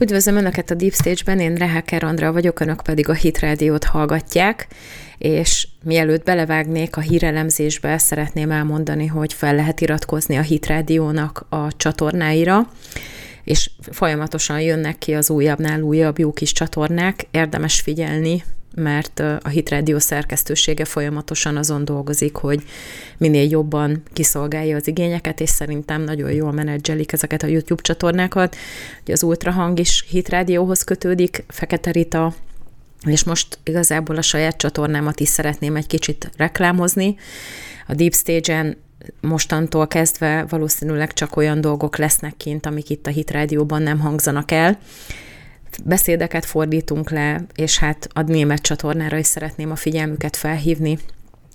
Üdvözlöm Önöket a Deep Stage-ben, én Reháker Andra vagyok, Önök pedig a Hit Rádiót hallgatják, és mielőtt belevágnék a hírelemzésbe, szeretném elmondani, hogy fel lehet iratkozni a Hit Rádiónak a csatornáira, és folyamatosan jönnek ki az újabbnál újabb jó kis csatornák, érdemes figyelni, mert a Hit Radio szerkesztősége folyamatosan azon dolgozik, hogy minél jobban kiszolgálja az igényeket, és szerintem nagyon jól menedzselik ezeket a YouTube csatornákat. Ugye az Ultrahang is Hit Radiohoz kötődik, Fekete Rita, és most igazából a saját csatornámat is szeretném egy kicsit reklámozni. A Deep Stage-en mostantól kezdve valószínűleg csak olyan dolgok lesznek kint, amik itt a Hit Rádióban nem hangzanak el beszédeket fordítunk le, és hát a német csatornára is szeretném a figyelmüket felhívni,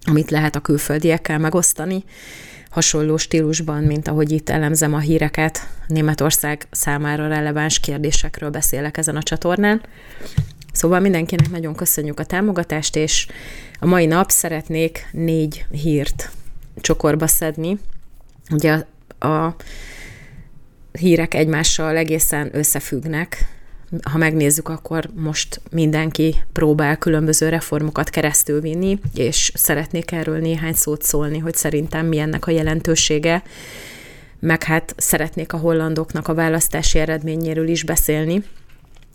amit lehet a külföldiekkel megosztani, hasonló stílusban, mint ahogy itt elemzem a híreket, Németország számára releváns kérdésekről beszélek ezen a csatornán. Szóval mindenkinek nagyon köszönjük a támogatást, és a mai nap szeretnék négy hírt csokorba szedni. Ugye a, a hírek egymással egészen összefüggnek, ha megnézzük, akkor most mindenki próbál különböző reformokat keresztül vinni, és szeretnék erről néhány szót szólni, hogy szerintem mi ennek a jelentősége, meg hát szeretnék a hollandoknak a választási eredményéről is beszélni,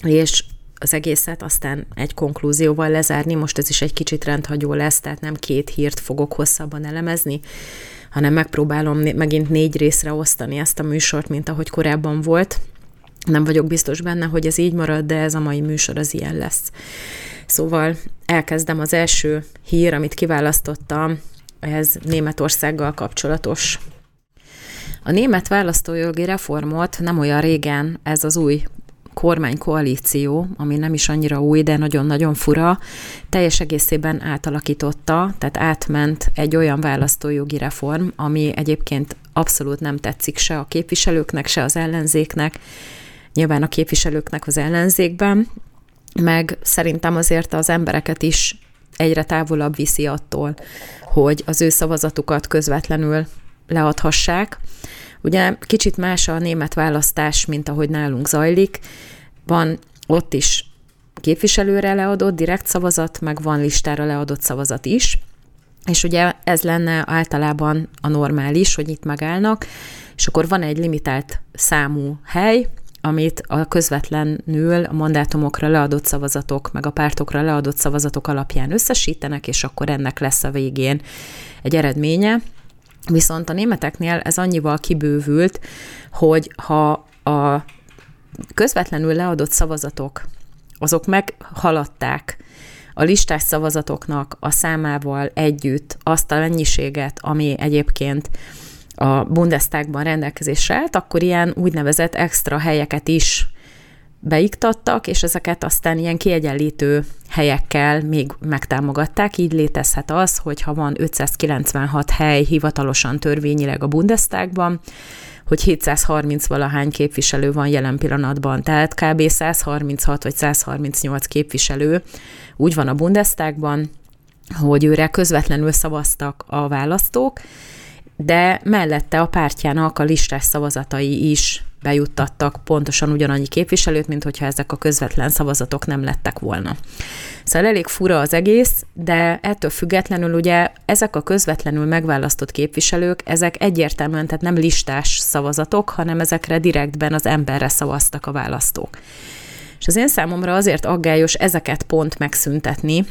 és az egészet aztán egy konklúzióval lezárni. Most ez is egy kicsit rendhagyó lesz, tehát nem két hírt fogok hosszabban elemezni, hanem megpróbálom megint négy részre osztani ezt a műsort, mint ahogy korábban volt, nem vagyok biztos benne, hogy ez így marad, de ez a mai műsor az ilyen lesz. Szóval elkezdem az első hír, amit kiválasztottam, ez Németországgal kapcsolatos. A német választójogi reformot nem olyan régen ez az új kormánykoalíció, ami nem is annyira új, de nagyon-nagyon fura, teljes egészében átalakította, tehát átment egy olyan választójogi reform, ami egyébként abszolút nem tetszik se a képviselőknek, se az ellenzéknek, nyilván a képviselőknek az ellenzékben, meg szerintem azért az embereket is egyre távolabb viszi attól, hogy az ő szavazatukat közvetlenül leadhassák. Ugye kicsit más a német választás, mint ahogy nálunk zajlik. Van ott is képviselőre leadott direkt szavazat, meg van listára leadott szavazat is. És ugye ez lenne általában a normális, hogy itt megállnak, és akkor van egy limitált számú hely, amit a közvetlenül a mandátumokra leadott szavazatok, meg a pártokra leadott szavazatok alapján összesítenek, és akkor ennek lesz a végén egy eredménye. Viszont a németeknél ez annyival kibővült, hogy ha a közvetlenül leadott szavazatok, azok meghaladták a listás szavazatoknak a számával együtt azt a mennyiséget, ami egyébként a Bundestagban rendelkezésre állt, akkor ilyen úgynevezett extra helyeket is beiktattak, és ezeket aztán ilyen kiegyenlítő helyekkel még megtámogatták. Így létezhet az, hogy ha van 596 hely hivatalosan törvényileg a Bundestagban, hogy 730 valahány képviselő van jelen pillanatban, tehát kb. 136 vagy 138 képviselő úgy van a Bundestagban, hogy őre közvetlenül szavaztak a választók, de mellette a pártjának a listás szavazatai is bejuttattak pontosan ugyanannyi képviselőt, mint hogyha ezek a közvetlen szavazatok nem lettek volna. Szóval elég fura az egész, de ettől függetlenül ugye ezek a közvetlenül megválasztott képviselők, ezek egyértelműen, tehát nem listás szavazatok, hanem ezekre direktben az emberre szavaztak a választók. És az én számomra azért aggályos ezeket pont megszüntetni,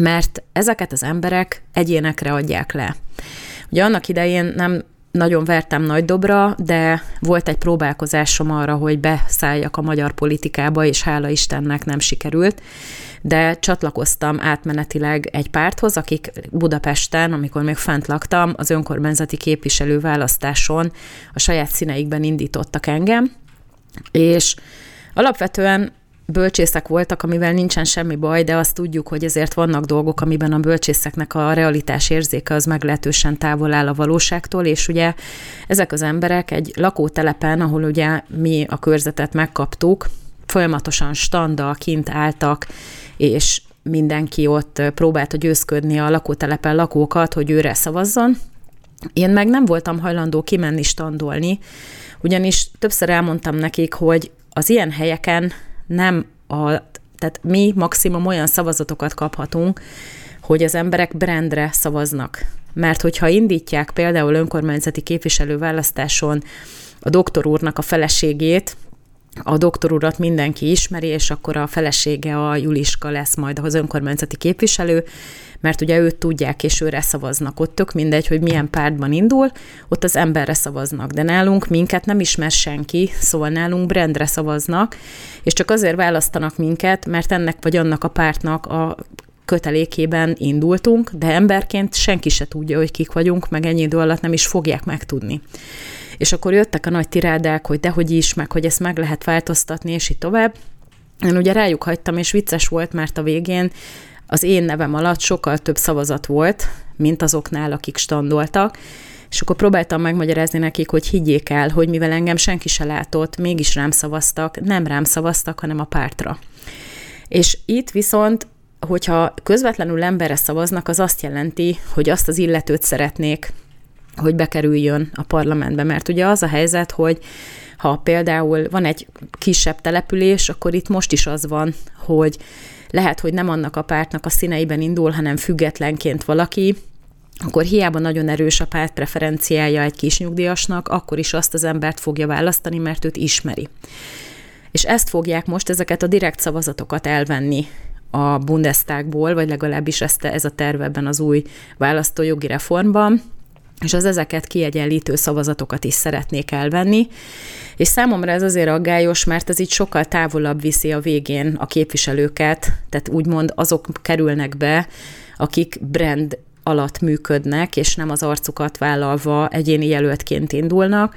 mert ezeket az emberek egyénekre adják le. Ugye annak idején nem nagyon vertem nagy dobra, de volt egy próbálkozásom arra, hogy beszálljak a magyar politikába, és hála Istennek nem sikerült, de csatlakoztam átmenetileg egy párthoz, akik Budapesten, amikor még fent laktam, az önkormányzati képviselő választáson a saját színeikben indítottak engem, és alapvetően bölcsészek voltak, amivel nincsen semmi baj, de azt tudjuk, hogy ezért vannak dolgok, amiben a bölcsészeknek a realitás érzéke az meglehetősen távol áll a valóságtól, és ugye ezek az emberek egy lakótelepen, ahol ugye mi a körzetet megkaptuk, folyamatosan standa kint álltak, és mindenki ott próbálta győzködni a lakótelepen lakókat, hogy őre szavazzon. Én meg nem voltam hajlandó kimenni standolni, ugyanis többször elmondtam nekik, hogy az ilyen helyeken nem a, tehát mi maximum olyan szavazatokat kaphatunk, hogy az emberek brandre szavaznak. Mert hogyha indítják például önkormányzati képviselőválasztáson a doktor úrnak a feleségét, a doktor urat mindenki ismeri, és akkor a felesége a Juliska lesz majd az önkormányzati képviselő, mert ugye őt tudják, és őre szavaznak. Ott tök mindegy, hogy milyen pártban indul, ott az emberre szavaznak. De nálunk minket nem ismer senki, szóval nálunk brandre szavaznak, és csak azért választanak minket, mert ennek vagy annak a pártnak a kötelékében indultunk, de emberként senki se tudja, hogy kik vagyunk, meg ennyi idő alatt nem is fogják megtudni. És akkor jöttek a nagy tirádák, hogy dehogy is, meg hogy ezt meg lehet változtatni, és így tovább. Én ugye rájuk hagytam, és vicces volt, mert a végén az én nevem alatt sokkal több szavazat volt, mint azoknál, akik standoltak, és akkor próbáltam megmagyarázni nekik, hogy higgyék el, hogy mivel engem senki se látott, mégis rám szavaztak, nem rám szavaztak, hanem a pártra. És itt viszont, hogyha közvetlenül emberre szavaznak, az azt jelenti, hogy azt az illetőt szeretnék, hogy bekerüljön a parlamentbe. Mert ugye az a helyzet, hogy ha például van egy kisebb település, akkor itt most is az van, hogy lehet, hogy nem annak a pártnak a színeiben indul, hanem függetlenként valaki, akkor hiába nagyon erős a párt preferenciája egy kis nyugdíjasnak, akkor is azt az embert fogja választani, mert őt ismeri. És ezt fogják most ezeket a direkt szavazatokat elvenni a Bundestagból, vagy legalábbis ezt, ez a terv ebben az új választójogi reformban, és az ezeket kiegyenlítő szavazatokat is szeretnék elvenni. És számomra ez azért aggályos, mert ez így sokkal távolabb viszi a végén a képviselőket, tehát úgymond azok kerülnek be, akik brand alatt működnek, és nem az arcukat vállalva egyéni jelöltként indulnak,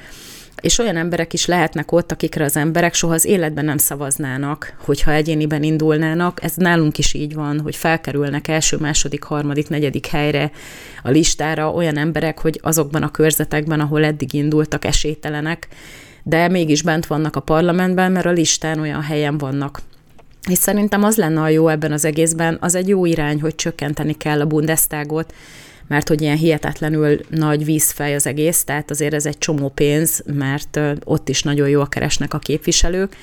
és olyan emberek is lehetnek ott, akikre az emberek soha az életben nem szavaznának, hogyha egyéniben indulnának. Ez nálunk is így van, hogy felkerülnek első, második, harmadik, negyedik helyre a listára olyan emberek, hogy azokban a körzetekben, ahol eddig indultak, esélytelenek, de mégis bent vannak a parlamentben, mert a listán olyan helyen vannak. És szerintem az lenne a jó ebben az egészben, az egy jó irány, hogy csökkenteni kell a Bundestagot, mert hogy ilyen hihetetlenül nagy vízfej az egész, tehát azért ez egy csomó pénz, mert ott is nagyon jól keresnek a képviselők,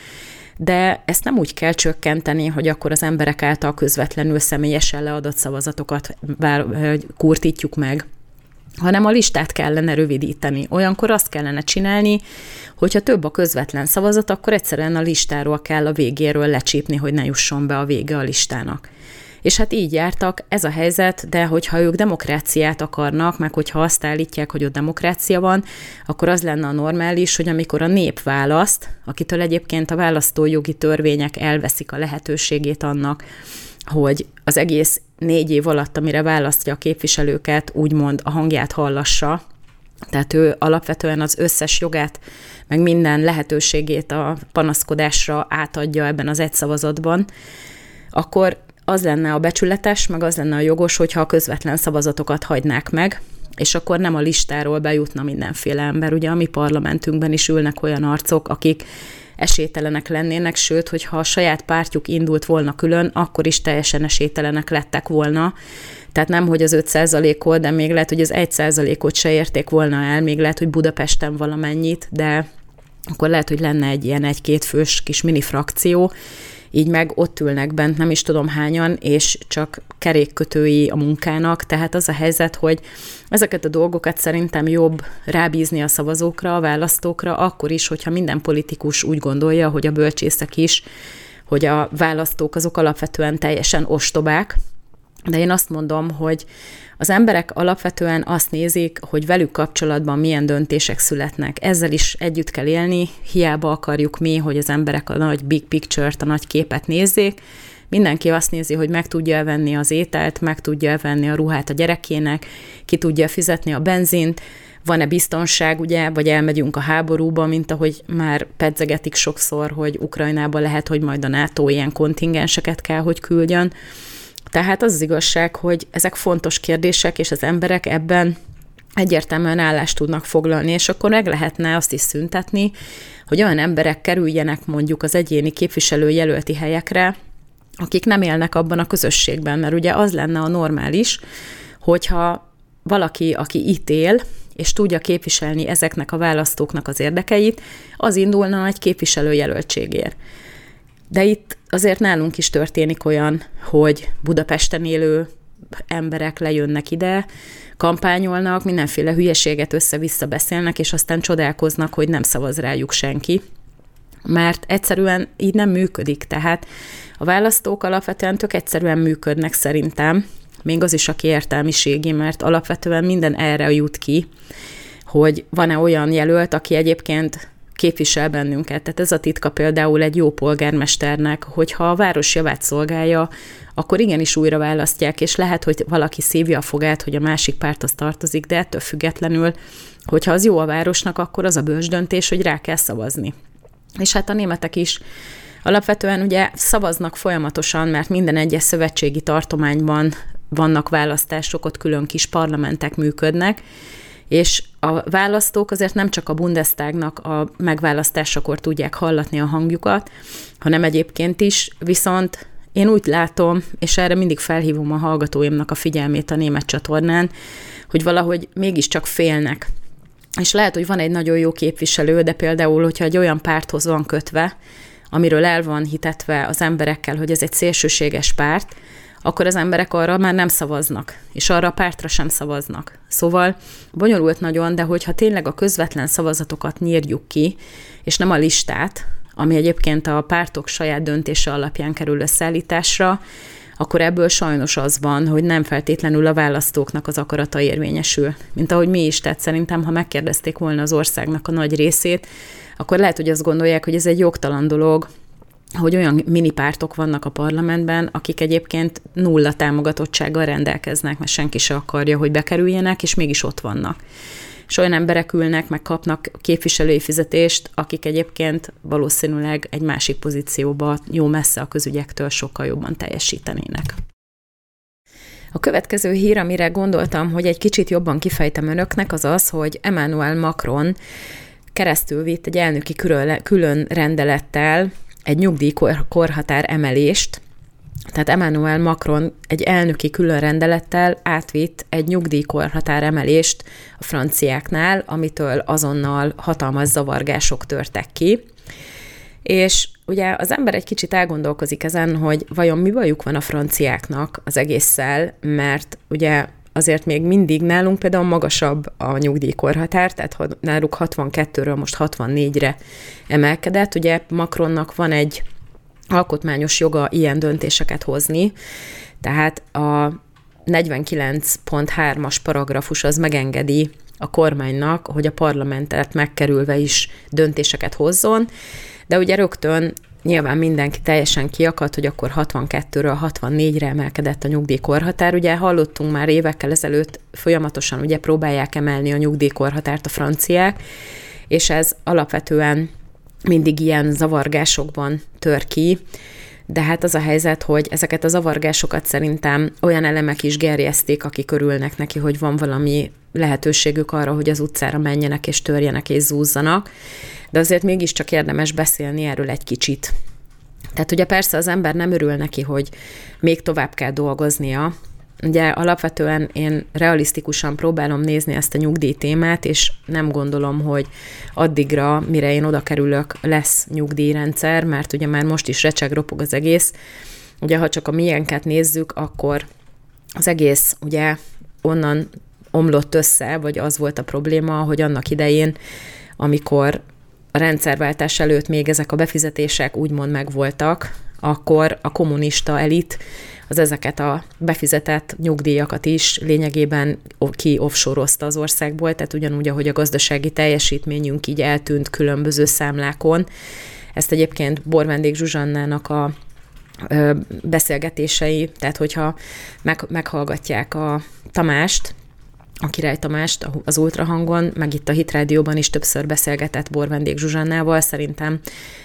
de ezt nem úgy kell csökkenteni, hogy akkor az emberek által közvetlenül személyesen leadott szavazatokat kurtítjuk meg, hanem a listát kellene rövidíteni. Olyankor azt kellene csinálni, hogyha több a közvetlen szavazat, akkor egyszerűen a listáról kell a végéről lecsípni, hogy ne jusson be a vége a listának. És hát így jártak, ez a helyzet, de hogyha ők demokráciát akarnak, meg hogyha azt állítják, hogy ott demokrácia van, akkor az lenne a normális, hogy amikor a nép választ, akitől egyébként a választójogi törvények elveszik a lehetőségét annak, hogy az egész négy év alatt, amire választja a képviselőket, úgymond a hangját hallassa, tehát ő alapvetően az összes jogát, meg minden lehetőségét a panaszkodásra átadja ebben az egy akkor az lenne a becsületes, meg az lenne a jogos, hogyha a közvetlen szavazatokat hagynák meg, és akkor nem a listáról bejutna mindenféle ember. Ugye a mi parlamentünkben is ülnek olyan arcok, akik esélytelenek lennének, sőt, hogyha a saját pártjuk indult volna külön, akkor is teljesen esélytelenek lettek volna. Tehát nem, hogy az 5%-ot, de még lehet, hogy az 1%-ot se érték volna el, még lehet, hogy Budapesten valamennyit, de akkor lehet, hogy lenne egy ilyen egy-két fős kis mini frakció, így meg ott ülnek bent nem is tudom hányan, és csak kerékkötői a munkának, tehát az a helyzet, hogy ezeket a dolgokat szerintem jobb rábízni a szavazókra, a választókra, akkor is, hogyha minden politikus úgy gondolja, hogy a bölcsészek is, hogy a választók azok alapvetően teljesen ostobák, de én azt mondom, hogy az emberek alapvetően azt nézik, hogy velük kapcsolatban milyen döntések születnek. Ezzel is együtt kell élni, hiába akarjuk mi, hogy az emberek a nagy big picture-t, a nagy képet nézzék. Mindenki azt nézi, hogy meg tudja venni az ételt, meg tudja venni a ruhát a gyerekének, ki tudja fizetni a benzint, van-e biztonság, ugye, vagy elmegyünk a háborúba, mint ahogy már pedzegetik sokszor, hogy Ukrajnába lehet, hogy majd a NATO ilyen kontingenseket kell, hogy küldjön. Tehát az az igazság, hogy ezek fontos kérdések, és az emberek ebben egyértelműen állást tudnak foglalni, és akkor meg lehetne azt is szüntetni, hogy olyan emberek kerüljenek mondjuk az egyéni képviselőjelölti helyekre, akik nem élnek abban a közösségben, mert ugye az lenne a normális, hogyha valaki, aki itt él, és tudja képviselni ezeknek a választóknak az érdekeit, az indulna egy képviselőjelöltségért. De itt azért nálunk is történik olyan, hogy Budapesten élő emberek lejönnek ide, kampányolnak, mindenféle hülyeséget össze-vissza beszélnek, és aztán csodálkoznak, hogy nem szavaz rájuk senki, mert egyszerűen így nem működik. Tehát a választók alapvetően tök egyszerűen működnek szerintem, még az is, aki értelmiségi, mert alapvetően minden erre jut ki, hogy van-e olyan jelölt, aki egyébként képvisel bennünket. Tehát ez a titka például egy jó polgármesternek, hogyha a város javát szolgálja, akkor igenis újra választják, és lehet, hogy valaki szívja a fogát, hogy a másik párthoz tartozik, de ettől függetlenül, hogyha az jó a városnak, akkor az a bős döntés, hogy rá kell szavazni. És hát a németek is alapvetően ugye szavaznak folyamatosan, mert minden egyes szövetségi tartományban vannak választások, ott külön kis parlamentek működnek, és a választók azért nem csak a Bundestagnak a megválasztásakor tudják hallatni a hangjukat, hanem egyébként is, viszont én úgy látom, és erre mindig felhívom a hallgatóimnak a figyelmét a német csatornán, hogy valahogy mégiscsak félnek. És lehet, hogy van egy nagyon jó képviselő, de például, hogyha egy olyan párthoz van kötve, amiről el van hitetve az emberekkel, hogy ez egy szélsőséges párt, akkor az emberek arra már nem szavaznak, és arra a pártra sem szavaznak. Szóval bonyolult nagyon, de hogyha tényleg a közvetlen szavazatokat nyírjuk ki, és nem a listát, ami egyébként a pártok saját döntése alapján kerül összeállításra, akkor ebből sajnos az van, hogy nem feltétlenül a választóknak az akarata érvényesül. Mint ahogy mi is, tehát szerintem, ha megkérdezték volna az országnak a nagy részét, akkor lehet, hogy azt gondolják, hogy ez egy jogtalan dolog, hogy olyan minipártok vannak a parlamentben, akik egyébként nulla támogatottsággal rendelkeznek, mert senki se akarja, hogy bekerüljenek, és mégis ott vannak. És olyan emberek ülnek, meg kapnak képviselői fizetést, akik egyébként valószínűleg egy másik pozícióba jó messze a közügyektől sokkal jobban teljesítenének. A következő hír, amire gondoltam, hogy egy kicsit jobban kifejtem önöknek, az az, hogy Emmanuel Macron keresztül vitt egy elnöki külön rendelettel egy nyugdíjkorhatár emelést, tehát Emmanuel Macron egy elnöki külön rendelettel átvitt egy nyugdíjkorhatár emelést a franciáknál, amitől azonnal hatalmas zavargások törtek ki. És ugye az ember egy kicsit elgondolkozik ezen, hogy vajon mi bajuk van a franciáknak az egésszel, mert ugye azért még mindig nálunk például magasabb a nyugdíjkorhatár, tehát náluk 62-ről most 64-re emelkedett. Ugye Macronnak van egy alkotmányos joga ilyen döntéseket hozni, tehát a 49.3-as paragrafus az megengedi a kormánynak, hogy a parlamentet megkerülve is döntéseket hozzon, de ugye rögtön Nyilván mindenki teljesen kiakadt, hogy akkor 62-ről 64-re emelkedett a nyugdíjkorhatár. Ugye hallottunk már évekkel ezelőtt, folyamatosan ugye próbálják emelni a nyugdíjkorhatárt a franciák, és ez alapvetően mindig ilyen zavargásokban tör ki, de hát az a helyzet, hogy ezeket a zavargásokat szerintem olyan elemek is gerjeszték, akik örülnek neki, hogy van valami lehetőségük arra, hogy az utcára menjenek és törjenek és zúzzanak, de azért mégiscsak érdemes beszélni erről egy kicsit. Tehát ugye persze az ember nem örül neki, hogy még tovább kell dolgoznia, Ugye alapvetően én realisztikusan próbálom nézni ezt a nyugdíj témát, és nem gondolom, hogy addigra, mire én oda kerülök, lesz nyugdíjrendszer, mert ugye már most is recseg ropog az egész. Ugye ha csak a miénket nézzük, akkor az egész ugye onnan omlott össze, vagy az volt a probléma, hogy annak idején, amikor a rendszerváltás előtt még ezek a befizetések úgymond megvoltak, akkor a kommunista elit az ezeket a befizetett nyugdíjakat is lényegében ki offshore az országból, tehát ugyanúgy, ahogy a gazdasági teljesítményünk így eltűnt különböző számlákon. Ezt egyébként Borvendék Zsuzsannának a beszélgetései, tehát hogyha meg, meghallgatják a Tamást, a Király Tamást az ultrahangon, meg itt a Hitrádióban is többször beszélgetett Borvendék Zsuzsannával. Szerintem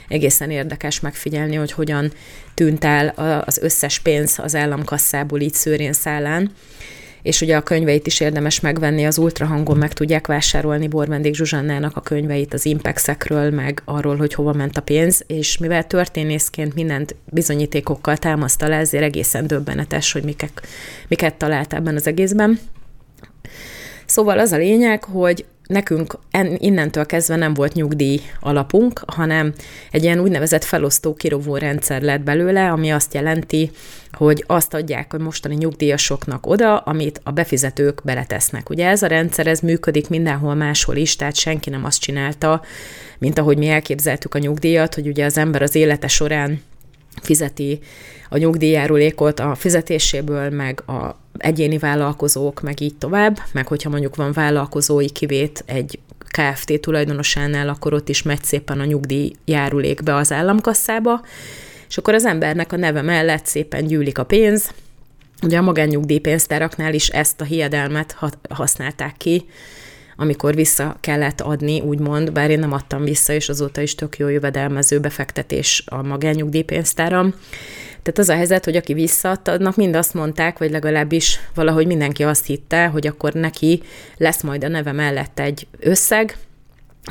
egészen érdekes megfigyelni, hogy hogyan tűnt el az összes pénz az államkasszából így szőrén szállán és ugye a könyveit is érdemes megvenni, az ultrahangon meg tudják vásárolni Borvendék Zsuzsannának a könyveit az Impexekről, meg arról, hogy hova ment a pénz, és mivel történészként mindent bizonyítékokkal támaszta le, ezért egészen döbbenetes, hogy miket, miket talált ebben az egészben. Szóval az a lényeg, hogy nekünk innentől kezdve nem volt nyugdíj alapunk, hanem egy ilyen úgynevezett felosztó kirovó rendszer lett belőle, ami azt jelenti, hogy azt adják a mostani nyugdíjasoknak oda, amit a befizetők beletesznek. Ugye ez a rendszer, ez működik mindenhol máshol is, tehát senki nem azt csinálta, mint ahogy mi elképzeltük a nyugdíjat, hogy ugye az ember az élete során fizeti a nyugdíjjárulékot a fizetéséből, meg a egyéni vállalkozók, meg így tovább, meg hogyha mondjuk van vállalkozói kivét egy KFT tulajdonosánál, akkor ott is megy szépen a nyugdíj járulékbe az államkasszába, és akkor az embernek a neve mellett szépen gyűlik a pénz. Ugye a magánnyugdíjpénztáraknál is ezt a hiedelmet használták ki, amikor vissza kellett adni, úgymond, bár én nem adtam vissza, és azóta is tök jó jövedelmező befektetés a magánnyugdíjpénztáram. Tehát az a helyzet, hogy aki visszaadta, annak mind azt mondták, vagy legalábbis valahogy mindenki azt hitte, hogy akkor neki lesz majd a neve mellett egy összeg,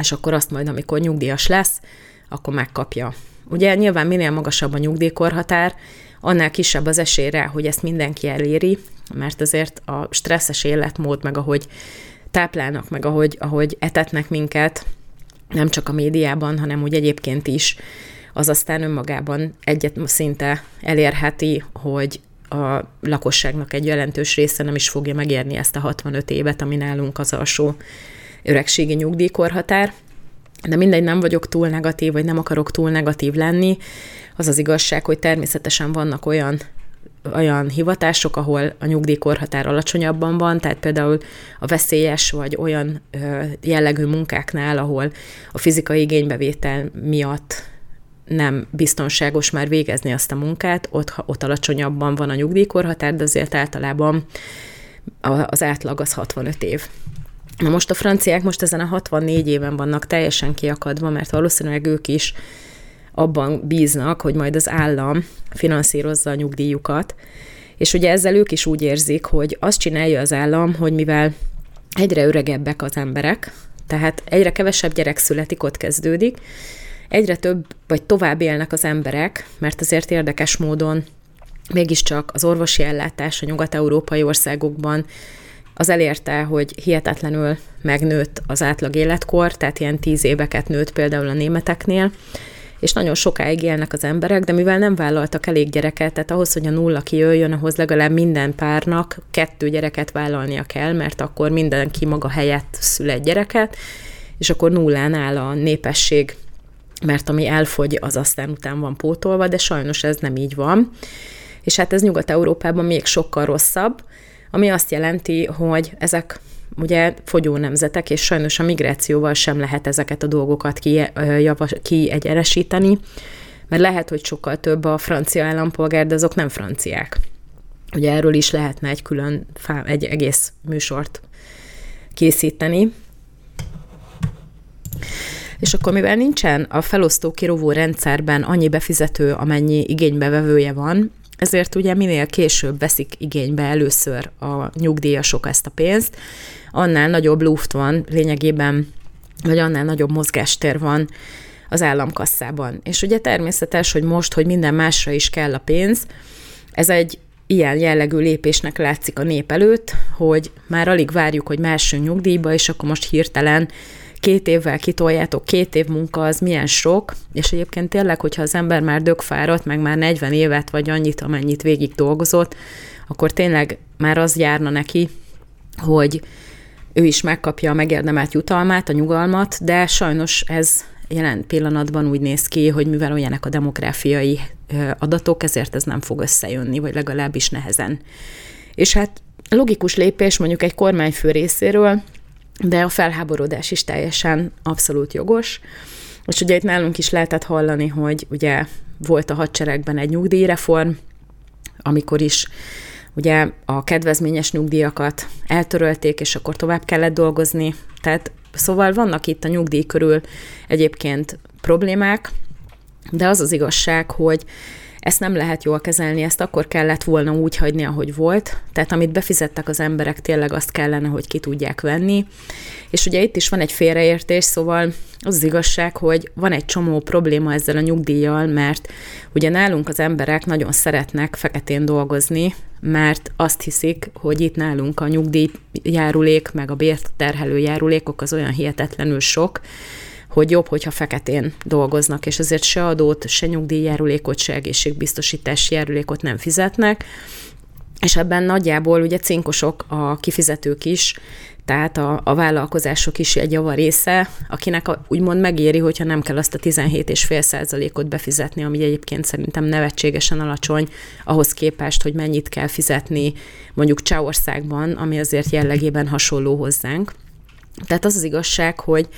és akkor azt majd, amikor nyugdíjas lesz, akkor megkapja. Ugye nyilván minél magasabb a nyugdíjkorhatár, annál kisebb az esélyre, hogy ezt mindenki eléri, mert azért a stresszes életmód, meg ahogy táplálnak, meg ahogy, ahogy etetnek minket, nem csak a médiában, hanem úgy egyébként is, az aztán önmagában egyet szinte elérheti, hogy a lakosságnak egy jelentős része nem is fogja megérni ezt a 65 évet, ami nálunk az alsó öregségi nyugdíjkorhatár. De mindegy, nem vagyok túl negatív, vagy nem akarok túl negatív lenni. Az az igazság, hogy természetesen vannak olyan olyan hivatások, ahol a nyugdíjkorhatár alacsonyabban van, tehát például a veszélyes vagy olyan jellegű munkáknál, ahol a fizikai igénybevétel miatt nem biztonságos már végezni azt a munkát, ott, ott alacsonyabban van a nyugdíjkorhatár, de azért általában az átlag az 65 év. Na most a franciák most ezen a 64 éven vannak teljesen kiakadva, mert valószínűleg ők is abban bíznak, hogy majd az állam finanszírozza a nyugdíjukat, és ugye ezzel ők is úgy érzik, hogy azt csinálja az állam, hogy mivel egyre öregebbek az emberek, tehát egyre kevesebb gyerek születik, ott kezdődik, egyre több vagy tovább élnek az emberek, mert azért érdekes módon mégiscsak az orvosi ellátás a nyugat-európai országokban az elérte, hogy hihetetlenül megnőtt az átlag életkor, tehát ilyen tíz éveket nőtt például a németeknél, és nagyon sokáig élnek az emberek, de mivel nem vállaltak elég gyereket, tehát ahhoz, hogy a nulla kijöjjön, ahhoz legalább minden párnak kettő gyereket vállalnia kell, mert akkor mindenki maga helyett szület gyereket, és akkor nullán áll a népesség, mert ami elfogy, az aztán után van pótolva, de sajnos ez nem így van. És hát ez Nyugat-Európában még sokkal rosszabb, ami azt jelenti, hogy ezek ugye fogyó nemzetek, és sajnos a migrációval sem lehet ezeket a dolgokat kiegyenesíteni, mert lehet, hogy sokkal több a francia állampolgár, de azok nem franciák. Ugye erről is lehetne egy külön, egy egész műsort készíteni. És akkor mivel nincsen a felosztó kirovó rendszerben annyi befizető, amennyi igénybevevője van, ezért ugye minél később veszik igénybe először a nyugdíjasok ezt a pénzt, annál nagyobb luft van lényegében, vagy annál nagyobb mozgástér van az államkasszában. És ugye természetes, hogy most, hogy minden másra is kell a pénz, ez egy ilyen jellegű lépésnek látszik a nép előtt, hogy már alig várjuk, hogy más nyugdíjba, és akkor most hirtelen két évvel kitoljátok, két év munka az milyen sok, és egyébként tényleg, hogyha az ember már dögfáradt, meg már 40 évet vagy annyit, amennyit végig dolgozott, akkor tényleg már az járna neki, hogy ő is megkapja a megérdemelt jutalmát, a nyugalmat, de sajnos ez jelen pillanatban úgy néz ki, hogy mivel olyanek a demográfiai adatok, ezért ez nem fog összejönni, vagy legalábbis nehezen. És hát logikus lépés mondjuk egy kormányfő részéről, de a felháborodás is teljesen abszolút jogos. Most ugye itt nálunk is lehetett hallani, hogy ugye volt a hadseregben egy nyugdíjreform, amikor is ugye a kedvezményes nyugdíjakat eltörölték, és akkor tovább kellett dolgozni. Tehát szóval vannak itt a nyugdíj körül egyébként problémák, de az az igazság, hogy ezt nem lehet jól kezelni, ezt akkor kellett volna úgy hagyni, ahogy volt. Tehát amit befizettek az emberek, tényleg azt kellene, hogy ki tudják venni. És ugye itt is van egy félreértés, szóval az, az igazság, hogy van egy csomó probléma ezzel a nyugdíjjal, mert ugye nálunk az emberek nagyon szeretnek feketén dolgozni, mert azt hiszik, hogy itt nálunk a nyugdíjjárulék, meg a bért terhelő járulékok az olyan hihetetlenül sok, hogy jobb, hogyha feketén dolgoznak, és azért se adót, se nyugdíjjárulékot, se egészségbiztosítási járulékot nem fizetnek, és ebben nagyjából ugye cinkosok a kifizetők is, tehát a, a vállalkozások is egy java része, akinek a, úgymond megéri, hogyha nem kell azt a 17,5 százalékot befizetni, ami egyébként szerintem nevetségesen alacsony ahhoz képest, hogy mennyit kell fizetni mondjuk Csehországban, ami azért jellegében hasonló hozzánk. Tehát az az igazság, hogy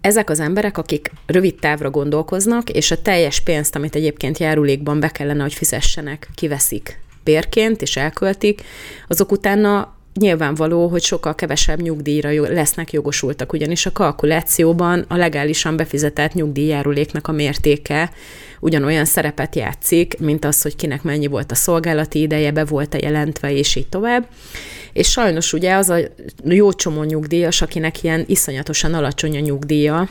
ezek az emberek, akik rövid távra gondolkoznak, és a teljes pénzt, amit egyébként járulékban be kellene, hogy fizessenek, kiveszik bérként, és elköltik, azok utána nyilvánvaló, hogy sokkal kevesebb nyugdíjra lesznek jogosultak, ugyanis a kalkulációban a legálisan befizetett nyugdíjjáruléknak a mértéke ugyanolyan szerepet játszik, mint az, hogy kinek mennyi volt a szolgálati ideje, be volt-e jelentve, és így tovább. És sajnos ugye az a jó csomó nyugdíjas, akinek ilyen iszonyatosan alacsony a nyugdíja,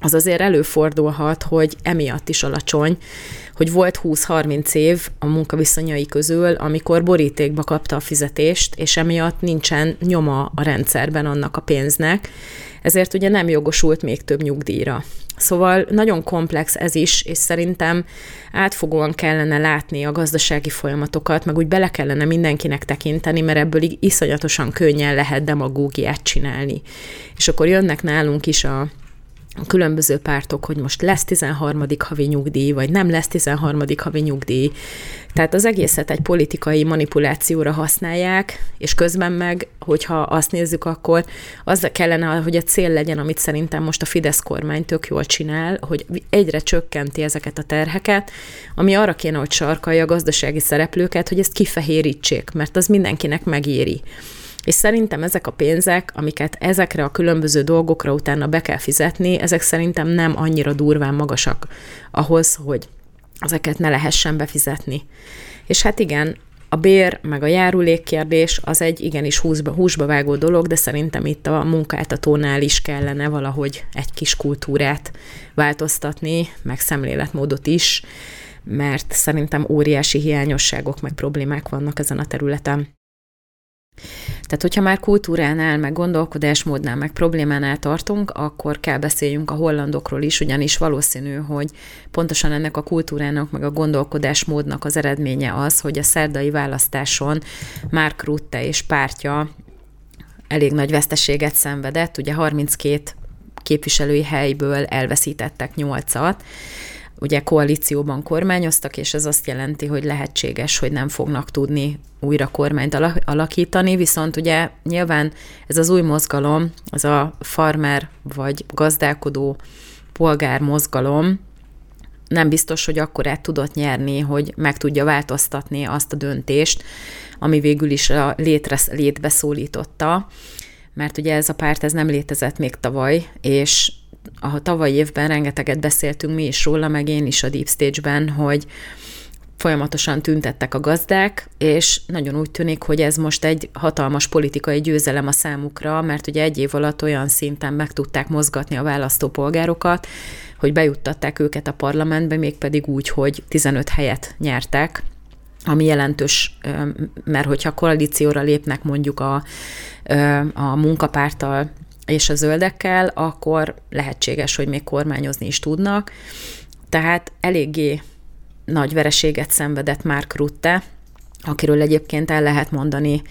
az azért előfordulhat, hogy emiatt is alacsony, hogy volt 20-30 év a munkaviszonyai közül, amikor borítékba kapta a fizetést, és emiatt nincsen nyoma a rendszerben annak a pénznek, ezért ugye nem jogosult még több nyugdíjra. Szóval nagyon komplex ez is, és szerintem átfogóan kellene látni a gazdasági folyamatokat, meg úgy bele kellene mindenkinek tekinteni, mert ebből iszonyatosan könnyen lehet demagógiát csinálni. És akkor jönnek nálunk is a különböző pártok, hogy most lesz 13. havi nyugdíj, vagy nem lesz 13. havi nyugdíj. Tehát az egészet egy politikai manipulációra használják, és közben meg, hogyha azt nézzük, akkor az kellene, hogy a cél legyen, amit szerintem most a Fidesz kormány tök jól csinál, hogy egyre csökkenti ezeket a terheket, ami arra kéne, hogy sarkalja a gazdasági szereplőket, hogy ezt kifehérítsék, mert az mindenkinek megéri. És szerintem ezek a pénzek, amiket ezekre a különböző dolgokra utána be kell fizetni, ezek szerintem nem annyira durván magasak ahhoz, hogy ezeket ne lehessen befizetni. És hát igen, a bér meg a járulék kérdés az egy igenis húsba, húsba vágó dolog, de szerintem itt a munkáltatónál is kellene valahogy egy kis kultúrát változtatni, meg szemléletmódot is, mert szerintem óriási hiányosságok meg problémák vannak ezen a területen. Tehát, hogyha már kultúránál, meg gondolkodásmódnál, meg problémánál tartunk, akkor kell beszéljünk a hollandokról is, ugyanis valószínű, hogy pontosan ennek a kultúrának, meg a gondolkodásmódnak az eredménye az, hogy a szerdai választáson Mark Rutte és pártja elég nagy veszteséget szenvedett, ugye 32 képviselői helyből elveszítettek 8-at, ugye koalícióban kormányoztak, és ez azt jelenti, hogy lehetséges, hogy nem fognak tudni újra kormányt alakítani, viszont ugye nyilván ez az új mozgalom, az a farmer vagy gazdálkodó polgár mozgalom, nem biztos, hogy akkor át tudott nyerni, hogy meg tudja változtatni azt a döntést, ami végül is a létre, létbe szólította, mert ugye ez a párt ez nem létezett még tavaly, és a tavalyi évben rengeteget beszéltünk mi is róla, meg én is a Deep Stage-ben, hogy folyamatosan tüntettek a gazdák, és nagyon úgy tűnik, hogy ez most egy hatalmas politikai győzelem a számukra, mert ugye egy év alatt olyan szinten meg tudták mozgatni a választópolgárokat, hogy bejuttatták őket a parlamentbe, mégpedig úgy, hogy 15 helyet nyertek, ami jelentős, mert hogyha koalícióra lépnek mondjuk a, a munkapárttal és a zöldekkel, akkor lehetséges, hogy még kormányozni is tudnak. Tehát eléggé nagy vereséget szenvedett Mark Rutte, akiről egyébként el lehet mondani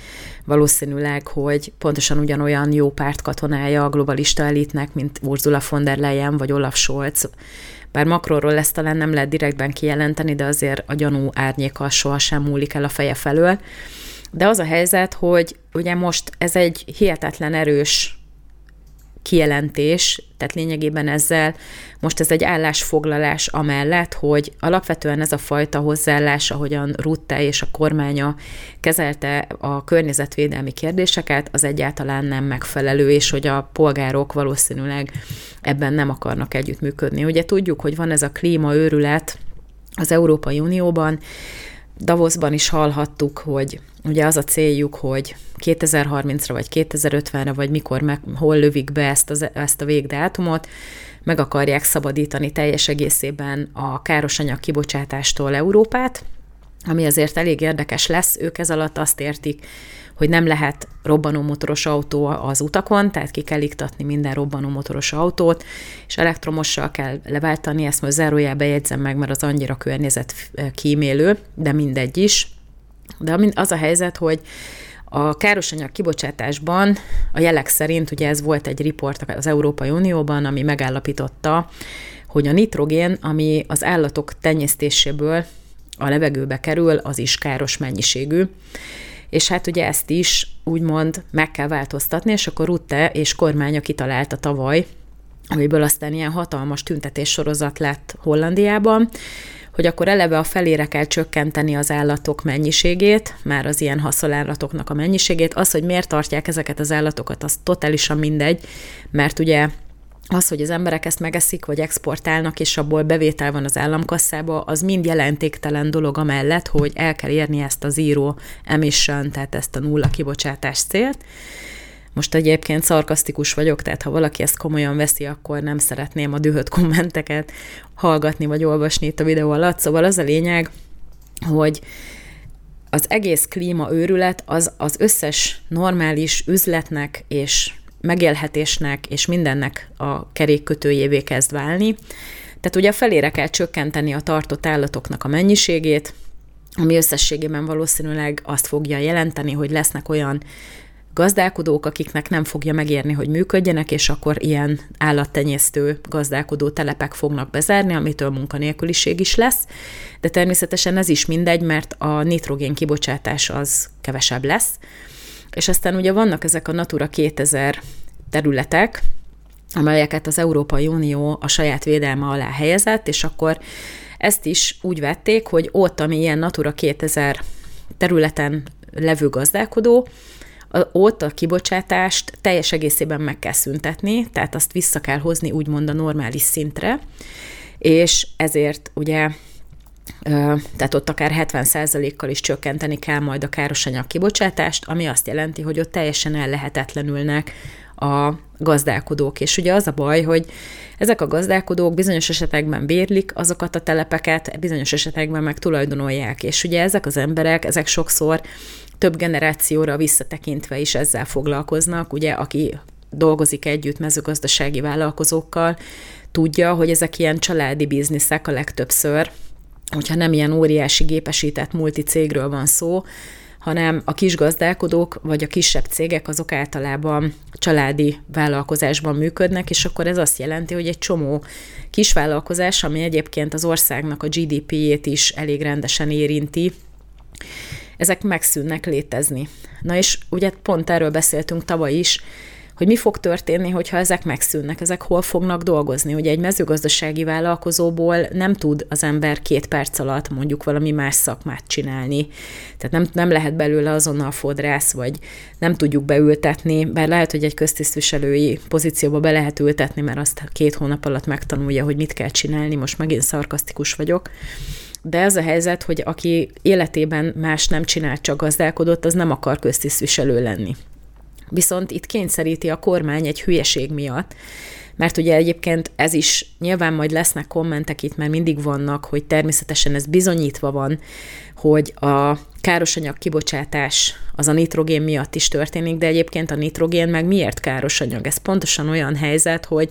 valószínűleg, hogy pontosan ugyanolyan jó párt katonája a globalista elitnek, mint Ursula von der Leyen vagy Olaf Scholz. Bár Macronról ezt talán nem lehet direktben kijelenteni, de azért a gyanú árnyéka sohasem múlik el a feje felől. De az a helyzet, hogy ugye most ez egy hihetetlen erős kijelentés, tehát lényegében ezzel most ez egy állásfoglalás amellett, hogy alapvetően ez a fajta hozzáállás, ahogyan Rutte és a kormánya kezelte a környezetvédelmi kérdéseket, az egyáltalán nem megfelelő, és hogy a polgárok valószínűleg ebben nem akarnak együttműködni. Ugye tudjuk, hogy van ez a klímaőrület, az Európai Unióban. Davosban is hallhattuk, hogy ugye az a céljuk, hogy 2030-ra vagy 2050-re, vagy mikor meg, hol lövik be ezt, az, ezt a végdátumot, meg akarják szabadítani teljes egészében a károsanyag kibocsátástól Európát, ami azért elég érdekes lesz. Ők ez alatt azt értik, hogy nem lehet robbanómotoros autó az utakon, tehát ki kell iktatni minden robbanómotoros autót, és elektromossal kell leváltani, ezt most zárójelbe jegyzem meg, mert az annyira környezet kímélő, de mindegy is. De az a helyzet, hogy a károsanyag kibocsátásban a jelek szerint, ugye ez volt egy riport az Európai Unióban, ami megállapította, hogy a nitrogén, ami az állatok tenyésztéséből a levegőbe kerül, az is káros mennyiségű. És hát ugye ezt is úgymond meg kell változtatni, és akkor Rutte és kormánya kitalálta tavaly, amiből aztán ilyen hatalmas tüntetés sorozat lett Hollandiában, hogy akkor eleve a felére kell csökkenteni az állatok mennyiségét, már az ilyen haszonállatoknak a mennyiségét. Az, hogy miért tartják ezeket az állatokat, az totálisan mindegy, mert ugye az, hogy az emberek ezt megeszik, vagy exportálnak, és abból bevétel van az államkasszába, az mind jelentéktelen dolog amellett, hogy el kell érni ezt a zero emission, tehát ezt a nulla kibocsátás célt. Most egyébként szarkasztikus vagyok, tehát ha valaki ezt komolyan veszi, akkor nem szeretném a dühött kommenteket hallgatni vagy olvasni itt a videó alatt. Szóval az a lényeg, hogy az egész klímaőrület az az összes normális üzletnek és megélhetésnek és mindennek a kerékkötőjévé kezd válni. Tehát ugye felére kell csökkenteni a tartott állatoknak a mennyiségét, ami összességében valószínűleg azt fogja jelenteni, hogy lesznek olyan gazdálkodók, akiknek nem fogja megérni, hogy működjenek, és akkor ilyen állattenyésztő gazdálkodó telepek fognak bezárni, amitől munkanélküliség is lesz. De természetesen ez is mindegy, mert a nitrogén kibocsátás az kevesebb lesz. És aztán ugye vannak ezek a Natura 2000 területek, amelyeket az Európai Unió a saját védelme alá helyezett, és akkor ezt is úgy vették, hogy ott, ami ilyen Natura 2000 területen levő gazdálkodó, ott a kibocsátást teljes egészében meg kell szüntetni, tehát azt vissza kell hozni úgymond a normális szintre, és ezért ugye tehát ott akár 70%-kal is csökkenteni kell majd a károsanyag kibocsátást, ami azt jelenti, hogy ott teljesen ellehetetlenülnek a gazdálkodók. És ugye az a baj, hogy ezek a gazdálkodók bizonyos esetekben bérlik azokat a telepeket, bizonyos esetekben meg tulajdonolják. És ugye ezek az emberek, ezek sokszor több generációra visszatekintve is ezzel foglalkoznak. Ugye, aki dolgozik együtt mezőgazdasági vállalkozókkal, tudja, hogy ezek ilyen családi bizniszek a legtöbbször, hogyha nem ilyen óriási gépesített multicégről van szó, hanem a kis gazdálkodók vagy a kisebb cégek azok általában családi vállalkozásban működnek, és akkor ez azt jelenti, hogy egy csomó kisvállalkozás, ami egyébként az országnak a GDP-jét is elég rendesen érinti, ezek megszűnnek létezni. Na és ugye pont erről beszéltünk tavaly is, hogy mi fog történni, hogyha ezek megszűnnek, ezek hol fognak dolgozni. Ugye egy mezőgazdasági vállalkozóból nem tud az ember két perc alatt mondjuk valami más szakmát csinálni. Tehát nem, nem lehet belőle azonnal fodrász, vagy nem tudjuk beültetni, bár lehet, hogy egy köztisztviselői pozícióba be lehet ültetni, mert azt két hónap alatt megtanulja, hogy mit kell csinálni, most megint szarkasztikus vagyok. De ez a helyzet, hogy aki életében más nem csinált, csak gazdálkodott, az nem akar köztisztviselő lenni. Viszont itt kényszeríti a kormány egy hülyeség miatt, mert ugye egyébként ez is, nyilván majd lesznek kommentek itt, mert mindig vannak, hogy természetesen ez bizonyítva van, hogy a károsanyag kibocsátás az a nitrogén miatt is történik, de egyébként a nitrogén meg miért káros anyag? Ez pontosan olyan helyzet, hogy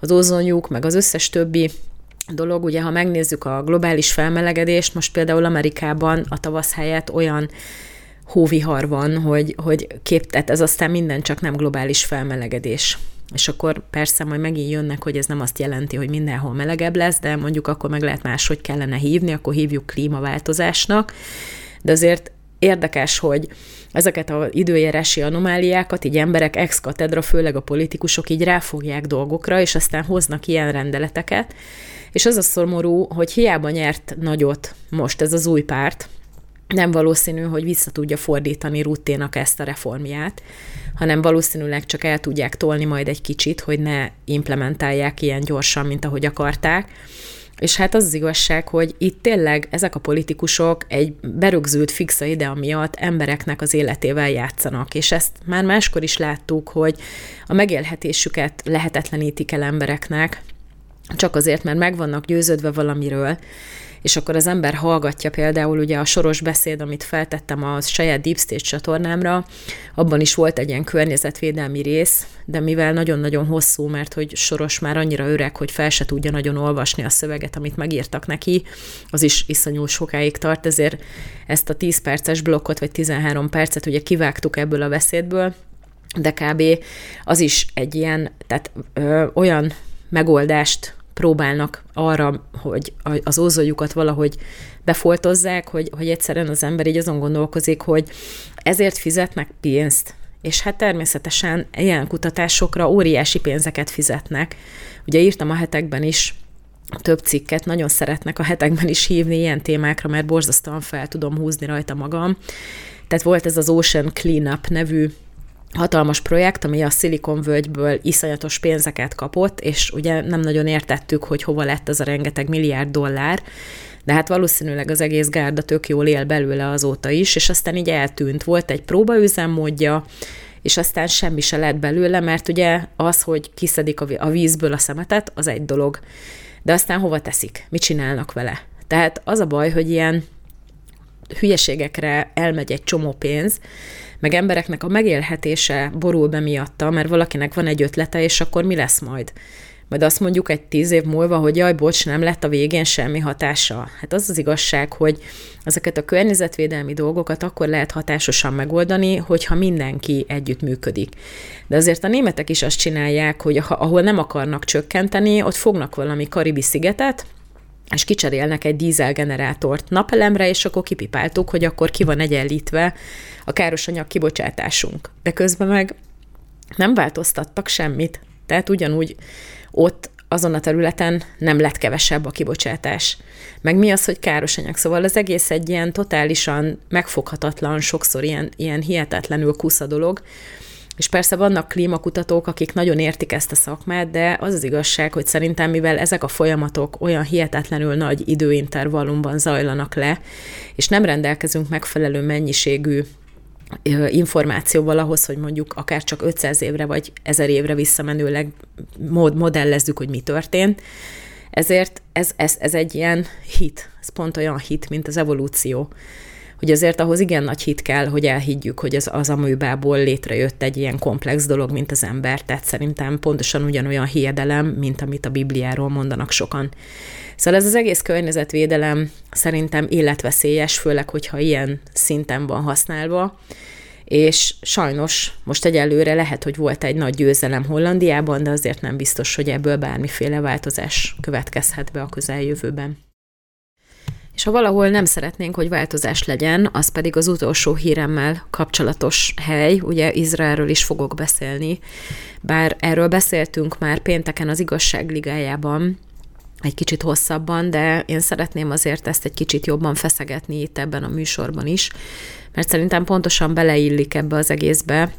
az ozonjuk, meg az összes többi dolog, ugye ha megnézzük a globális felmelegedést, most például Amerikában a tavasz helyett olyan hóvihar van, hogy, hogy kép, tehát ez aztán minden csak nem globális felmelegedés. És akkor persze majd megint jönnek, hogy ez nem azt jelenti, hogy mindenhol melegebb lesz, de mondjuk akkor meg lehet máshogy kellene hívni, akkor hívjuk klímaváltozásnak. De azért érdekes, hogy ezeket az időjárási anomáliákat így emberek ex katedra, főleg a politikusok így ráfogják dolgokra, és aztán hoznak ilyen rendeleteket. És az a szomorú, hogy hiába nyert nagyot most ez az új párt, nem valószínű, hogy vissza tudja fordítani Rutténak ezt a reformját, hanem valószínűleg csak el tudják tolni majd egy kicsit, hogy ne implementálják ilyen gyorsan, mint ahogy akarták. És hát az az igazság, hogy itt tényleg ezek a politikusok egy berögzült fixa ide miatt embereknek az életével játszanak, és ezt már máskor is láttuk, hogy a megélhetésüket lehetetlenítik el embereknek, csak azért, mert meg vannak győződve valamiről, és akkor az ember hallgatja például ugye a soros beszéd, amit feltettem a saját Deep Stage csatornámra, abban is volt egy ilyen környezetvédelmi rész, de mivel nagyon-nagyon hosszú, mert hogy soros már annyira öreg, hogy fel se tudja nagyon olvasni a szöveget, amit megírtak neki, az is iszonyú sokáig tart, ezért ezt a 10 perces blokkot, vagy 13 percet ugye kivágtuk ebből a beszédből, de kb. az is egy ilyen, tehát ö, olyan megoldást próbálnak arra, hogy az ózoljukat valahogy befoltozzák, hogy, hogy egyszerűen az ember így azon gondolkozik, hogy ezért fizetnek pénzt, és hát természetesen ilyen kutatásokra óriási pénzeket fizetnek. Ugye írtam a hetekben is több cikket, nagyon szeretnek a hetekben is hívni ilyen témákra, mert borzasztóan fel tudom húzni rajta magam. Tehát volt ez az Ocean Cleanup nevű hatalmas projekt, ami a Silicon völgyből iszonyatos pénzeket kapott, és ugye nem nagyon értettük, hogy hova lett az a rengeteg milliárd dollár, de hát valószínűleg az egész gárda tök jól él belőle azóta is, és aztán így eltűnt. Volt egy próbaüzemmódja, és aztán semmi se lett belőle, mert ugye az, hogy kiszedik a vízből a szemetet, az egy dolog. De aztán hova teszik? Mit csinálnak vele? Tehát az a baj, hogy ilyen hülyeségekre elmegy egy csomó pénz, meg embereknek a megélhetése borul be miatta, mert valakinek van egy ötlete, és akkor mi lesz majd? Majd azt mondjuk egy tíz év múlva, hogy jaj, bocs, nem lett a végén semmi hatása. Hát az az igazság, hogy ezeket a környezetvédelmi dolgokat akkor lehet hatásosan megoldani, hogyha mindenki együtt működik. De azért a németek is azt csinálják, hogy ahol nem akarnak csökkenteni, ott fognak valami karibi szigetet, és kicserélnek egy dízelgenerátort napelemre, és akkor kipipáltuk, hogy akkor ki van egyenlítve a károsanyag kibocsátásunk. De közben meg nem változtattak semmit. Tehát ugyanúgy ott azon a területen nem lett kevesebb a kibocsátás. Meg mi az, hogy káros anyag? Szóval az egész egy ilyen totálisan megfoghatatlan, sokszor ilyen, ilyen hihetetlenül kusza dolog, és persze vannak klímakutatók, akik nagyon értik ezt a szakmát, de az az igazság, hogy szerintem, mivel ezek a folyamatok olyan hihetetlenül nagy időintervallumban zajlanak le, és nem rendelkezünk megfelelő mennyiségű információval ahhoz, hogy mondjuk akár csak 500 évre vagy 1000 évre visszamenőleg modellezzük, hogy mi történt. Ezért ez, ez, ez egy ilyen hit, ez pont olyan hit, mint az evolúció hogy azért ahhoz igen nagy hit kell, hogy elhiggyük, hogy az, az amőbából létrejött egy ilyen komplex dolog, mint az ember, tehát szerintem pontosan ugyanolyan hiedelem, mint amit a Bibliáról mondanak sokan. Szóval ez az egész környezetvédelem szerintem életveszélyes, főleg, hogyha ilyen szinten van használva, és sajnos most egyelőre lehet, hogy volt egy nagy győzelem Hollandiában, de azért nem biztos, hogy ebből bármiféle változás következhet be a közeljövőben. És ha valahol nem szeretnénk, hogy változás legyen, az pedig az utolsó híremmel kapcsolatos hely, ugye Izraelről is fogok beszélni, bár erről beszéltünk már pénteken az igazságligájában, egy kicsit hosszabban, de én szeretném azért ezt egy kicsit jobban feszegetni itt ebben a műsorban is, mert szerintem pontosan beleillik ebbe az egészbe,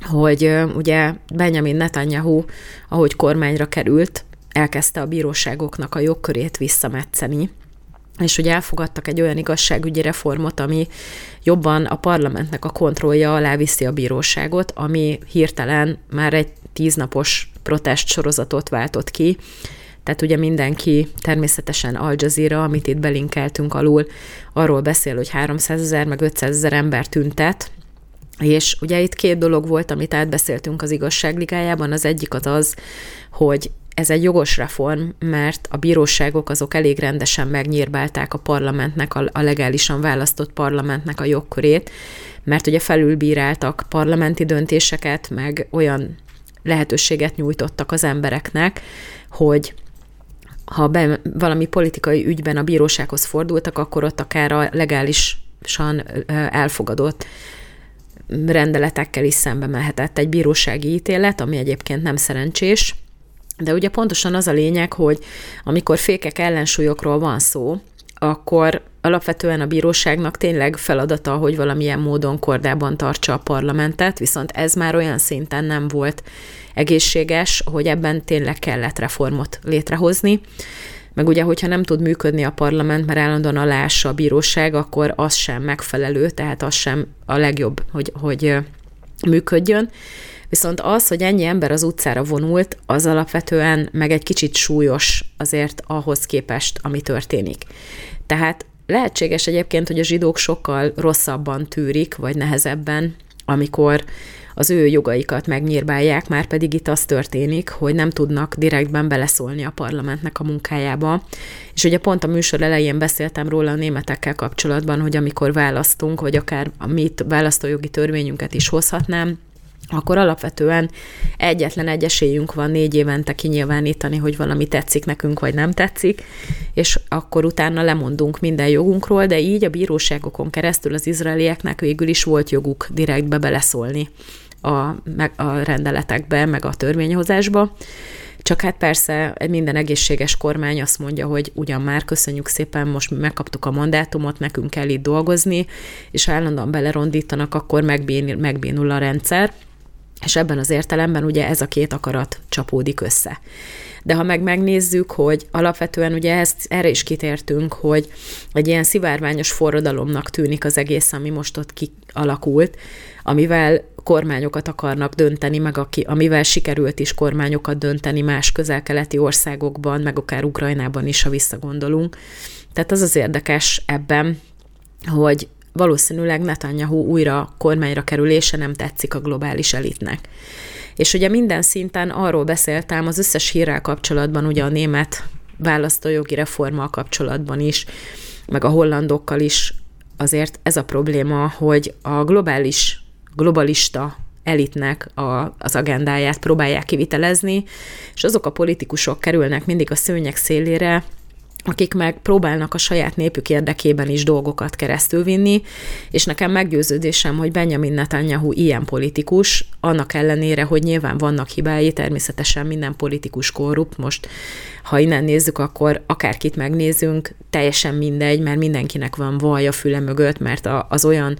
hogy ugye Benjamin Netanyahu, ahogy kormányra került, elkezdte a bíróságoknak a jogkörét visszametszeni, és hogy elfogadtak egy olyan igazságügyi reformot, ami jobban a parlamentnek a kontrollja alá viszi a bíróságot, ami hirtelen már egy tíznapos protest sorozatot váltott ki, tehát ugye mindenki, természetesen Al Jazeera, amit itt belinkeltünk alul, arról beszél, hogy 300 ezer, meg 500 ezer ember tüntet, és ugye itt két dolog volt, amit átbeszéltünk az igazságligájában. Az egyik az az, hogy ez egy jogos reform, mert a bíróságok azok elég rendesen megnyírbálták a parlamentnek, a, legálisan választott parlamentnek a jogkörét, mert ugye felülbíráltak parlamenti döntéseket, meg olyan lehetőséget nyújtottak az embereknek, hogy ha be, valami politikai ügyben a bírósághoz fordultak, akkor ott akár a legálisan elfogadott rendeletekkel is szembe mehetett egy bírósági ítélet, ami egyébként nem szerencsés, de ugye pontosan az a lényeg, hogy amikor fékek ellensúlyokról van szó, akkor alapvetően a bíróságnak tényleg feladata, hogy valamilyen módon kordában tartsa a parlamentet, viszont ez már olyan szinten nem volt egészséges, hogy ebben tényleg kellett reformot létrehozni, meg ugye, hogyha nem tud működni a parlament, mert állandóan alássa a bíróság, akkor az sem megfelelő, tehát az sem a legjobb, hogy, hogy működjön. Viszont az, hogy ennyi ember az utcára vonult, az alapvetően meg egy kicsit súlyos azért ahhoz képest, ami történik. Tehát lehetséges egyébként, hogy a zsidók sokkal rosszabban tűrik, vagy nehezebben, amikor az ő jogaikat megnyírbálják, már pedig itt az történik, hogy nem tudnak direktben beleszólni a parlamentnek a munkájába. És ugye pont a műsor elején beszéltem róla a németekkel kapcsolatban, hogy amikor választunk, vagy akár a mi választójogi törvényünket is hozhatnám, akkor alapvetően egyetlen egy esélyünk van négy évente kinyilvánítani, hogy valami tetszik nekünk, vagy nem tetszik, és akkor utána lemondunk minden jogunkról, de így a bíróságokon keresztül az izraelieknek végül is volt joguk direktbe beleszólni a, meg a rendeletekbe, meg a törvényhozásba. Csak hát persze minden egészséges kormány azt mondja, hogy ugyan már köszönjük szépen, most megkaptuk a mandátumot, nekünk kell itt dolgozni, és ha állandóan belerondítanak, akkor megbénul, megbénul a rendszer. És ebben az értelemben ugye ez a két akarat csapódik össze. De ha meg megnézzük, hogy alapvetően ugye ezt, erre is kitértünk, hogy egy ilyen szivárványos forradalomnak tűnik az egész, ami most ott kialakult, amivel kormányokat akarnak dönteni, meg aki, amivel sikerült is kormányokat dönteni más közel-keleti országokban, meg akár Ukrajnában is, ha visszagondolunk. Tehát az az érdekes ebben, hogy valószínűleg Netanyahu újra kormányra kerülése nem tetszik a globális elitnek. És ugye minden szinten arról beszéltem az összes hírrel kapcsolatban, ugye a német választójogi reformmal kapcsolatban is, meg a hollandokkal is, azért ez a probléma, hogy a globális, globalista elitnek a, az agendáját próbálják kivitelezni, és azok a politikusok kerülnek mindig a szőnyek szélére, akik meg próbálnak a saját népük érdekében is dolgokat keresztülvinni, és nekem meggyőződésem, hogy Benjamin Netanyahu ilyen politikus, annak ellenére, hogy nyilván vannak hibái, természetesen minden politikus korrupt, most ha innen nézzük, akkor akárkit megnézünk, teljesen mindegy, mert mindenkinek van vaj a füle mögött, mert az olyan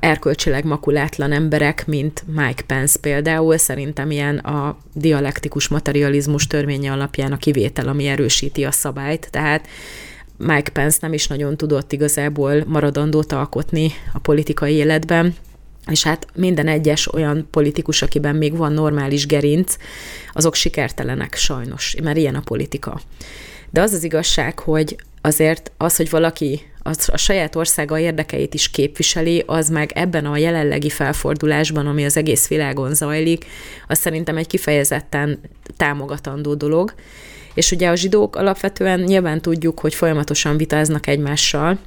erkölcsileg makulátlan emberek, mint Mike Pence például, szerintem ilyen a dialektikus materializmus törvénye alapján a kivétel, ami erősíti a szabályt, tehát Mike Pence nem is nagyon tudott igazából maradandót alkotni a politikai életben, és hát minden egyes olyan politikus, akiben még van normális gerinc, azok sikertelenek sajnos, mert ilyen a politika. De az az igazság, hogy azért az, hogy valaki az a saját országa érdekeit is képviseli, az meg ebben a jelenlegi felfordulásban, ami az egész világon zajlik, az szerintem egy kifejezetten támogatandó dolog. És ugye a zsidók alapvetően nyilván tudjuk, hogy folyamatosan vitáznak egymással,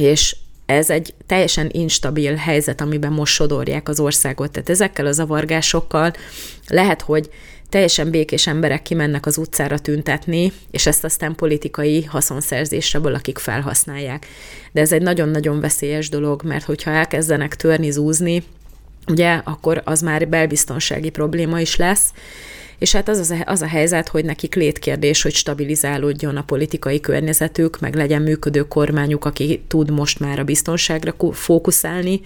és ez egy teljesen instabil helyzet, amiben most sodorják az országot. Tehát ezekkel a zavargásokkal lehet, hogy teljesen békés emberek kimennek az utcára tüntetni, és ezt aztán politikai haszonszerzésre valakik felhasználják. De ez egy nagyon-nagyon veszélyes dolog, mert hogyha elkezdenek törni, zúzni, ugye, akkor az már belbiztonsági probléma is lesz, és hát az, az, a, az a helyzet, hogy nekik létkérdés, hogy stabilizálódjon a politikai környezetük, meg legyen működő kormányuk, aki tud most már a biztonságra fókuszálni,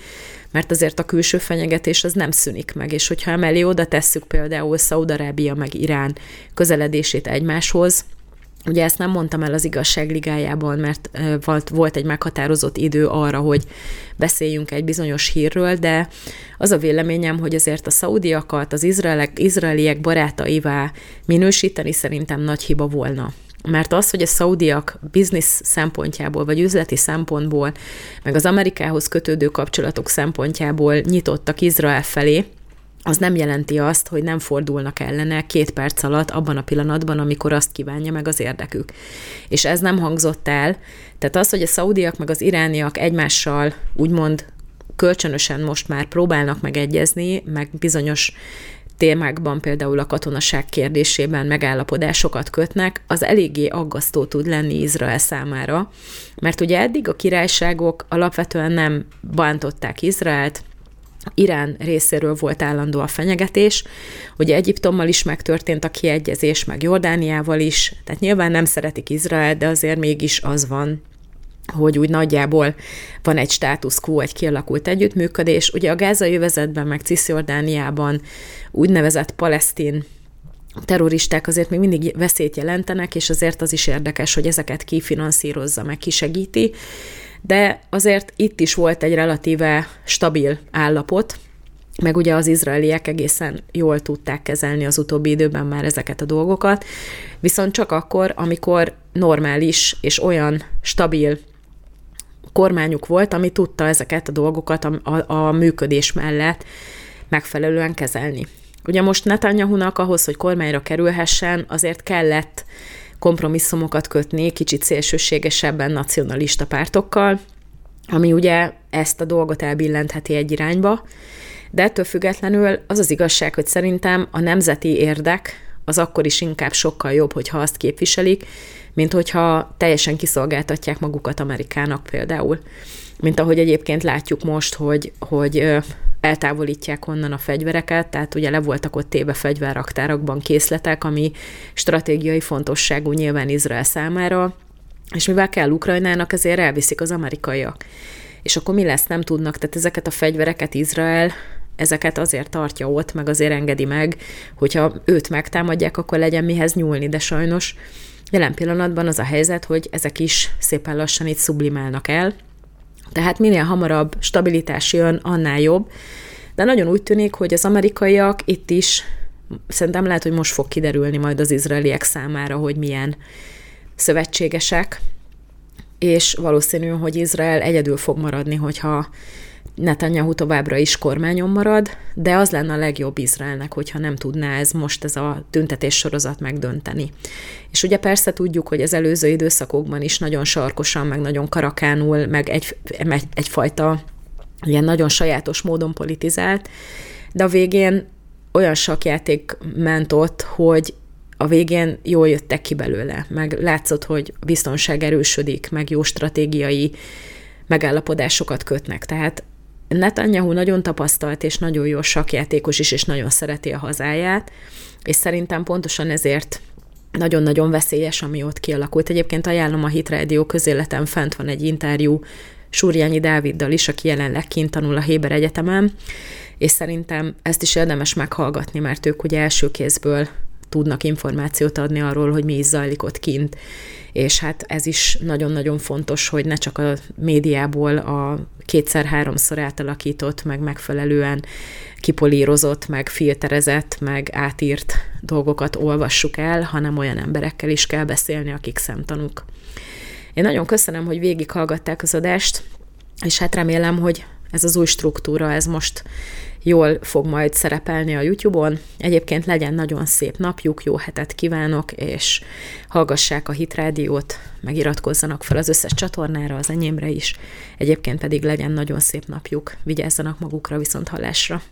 mert azért a külső fenyegetés az nem szűnik meg, és hogyha emellé oda tesszük például Szaudarábia meg Irán közeledését egymáshoz, Ugye ezt nem mondtam el az igazságligájában, mert volt, egy meghatározott idő arra, hogy beszéljünk egy bizonyos hírről, de az a véleményem, hogy azért a szaudiakat az izraelek, izraeliek barátaivá minősíteni szerintem nagy hiba volna. Mert az, hogy a szaudiak biznisz szempontjából, vagy üzleti szempontból, meg az Amerikához kötődő kapcsolatok szempontjából nyitottak Izrael felé, az nem jelenti azt, hogy nem fordulnak ellene két perc alatt abban a pillanatban, amikor azt kívánja meg az érdekük. És ez nem hangzott el. Tehát az, hogy a szaudiak meg az irániak egymással úgymond kölcsönösen most már próbálnak megegyezni, meg bizonyos témákban, például a katonaság kérdésében megállapodásokat kötnek, az eléggé aggasztó tud lenni Izrael számára, mert ugye eddig a királyságok alapvetően nem bántották Izraelt, Irán részéről volt állandó a fenyegetés, ugye Egyiptommal is megtörtént a kiegyezés, meg Jordániával is, tehát nyilván nem szeretik Izrael, de azért mégis az van, hogy úgy nagyjából van egy status quo, egy kialakult együttműködés. Ugye a gázai övezetben, meg Cisjordániában úgynevezett palesztin terroristák azért még mindig veszélyt jelentenek, és azért az is érdekes, hogy ezeket ki finanszírozza, meg kisegíti, de azért itt is volt egy relatíve stabil állapot, meg ugye az izraeliek egészen jól tudták kezelni az utóbbi időben már ezeket a dolgokat, viszont csak akkor, amikor normális és olyan stabil kormányuk volt, ami tudta ezeket a dolgokat a, a, a működés mellett megfelelően kezelni. Ugye most Netanyahu-nak ahhoz, hogy kormányra kerülhessen, azért kellett kompromisszumokat kötni kicsit szélsőségesebben nacionalista pártokkal, ami ugye ezt a dolgot elbillentheti egy irányba, de ettől függetlenül az az igazság, hogy szerintem a nemzeti érdek az akkor is inkább sokkal jobb, hogyha azt képviselik, mint hogyha teljesen kiszolgáltatják magukat Amerikának például. Mint ahogy egyébként látjuk most, hogy, hogy eltávolítják onnan a fegyvereket, tehát ugye le voltak ott téve fegyverraktárakban készletek, ami stratégiai fontosságú nyilván Izrael számára, és mivel kell Ukrajnának, ezért elviszik az amerikaiak. És akkor mi lesz, nem tudnak, tehát ezeket a fegyvereket Izrael ezeket azért tartja ott, meg azért engedi meg, hogyha őt megtámadják, akkor legyen mihez nyúlni, de sajnos jelen pillanatban az a helyzet, hogy ezek is szépen lassan itt sublimálnak el, tehát minél hamarabb stabilitás jön, annál jobb, de nagyon úgy tűnik, hogy az amerikaiak itt is, szerintem lehet, hogy most fog kiderülni majd az izraeliek számára, hogy milyen szövetségesek, és valószínű, hogy Izrael egyedül fog maradni, hogyha Netanyahu továbbra is kormányon marad, de az lenne a legjobb Izraelnek, hogyha nem tudná ez most ez a tüntetés sorozat megdönteni. És ugye persze tudjuk, hogy az előző időszakokban is nagyon sarkosan, meg nagyon karakánul, meg egy, egy, egyfajta ilyen nagyon sajátos módon politizált, de a végén olyan sakjáték ment ott, hogy a végén jól jöttek ki belőle, meg látszott, hogy a biztonság erősödik, meg jó stratégiai megállapodásokat kötnek. Tehát Netanyahu nagyon tapasztalt és nagyon jó sakjátékos is, és nagyon szereti a hazáját, és szerintem pontosan ezért nagyon-nagyon veszélyes, ami ott kialakult. Egyébként ajánlom a Hit Radio közéleten fent van egy interjú Súrjányi Dáviddal is, aki jelenleg kint tanul a Héber Egyetemen, és szerintem ezt is érdemes meghallgatni, mert ők ugye első kézből tudnak információt adni arról, hogy mi is zajlik ott kint. És hát ez is nagyon-nagyon fontos, hogy ne csak a médiából a kétszer-háromszor átalakított, meg megfelelően kipolírozott, meg filterezett, meg átírt dolgokat olvassuk el, hanem olyan emberekkel is kell beszélni, akik szemtanúk. Én nagyon köszönöm, hogy végighallgatták az adást, és hát remélem, hogy ez az új struktúra, ez most jól fog majd szerepelni a YouTube-on. Egyébként legyen nagyon szép napjuk, jó hetet kívánok, és hallgassák a Hit Rádiót, megiratkozzanak fel az összes csatornára, az enyémre is. Egyébként pedig legyen nagyon szép napjuk, vigyázzanak magukra viszont hallásra.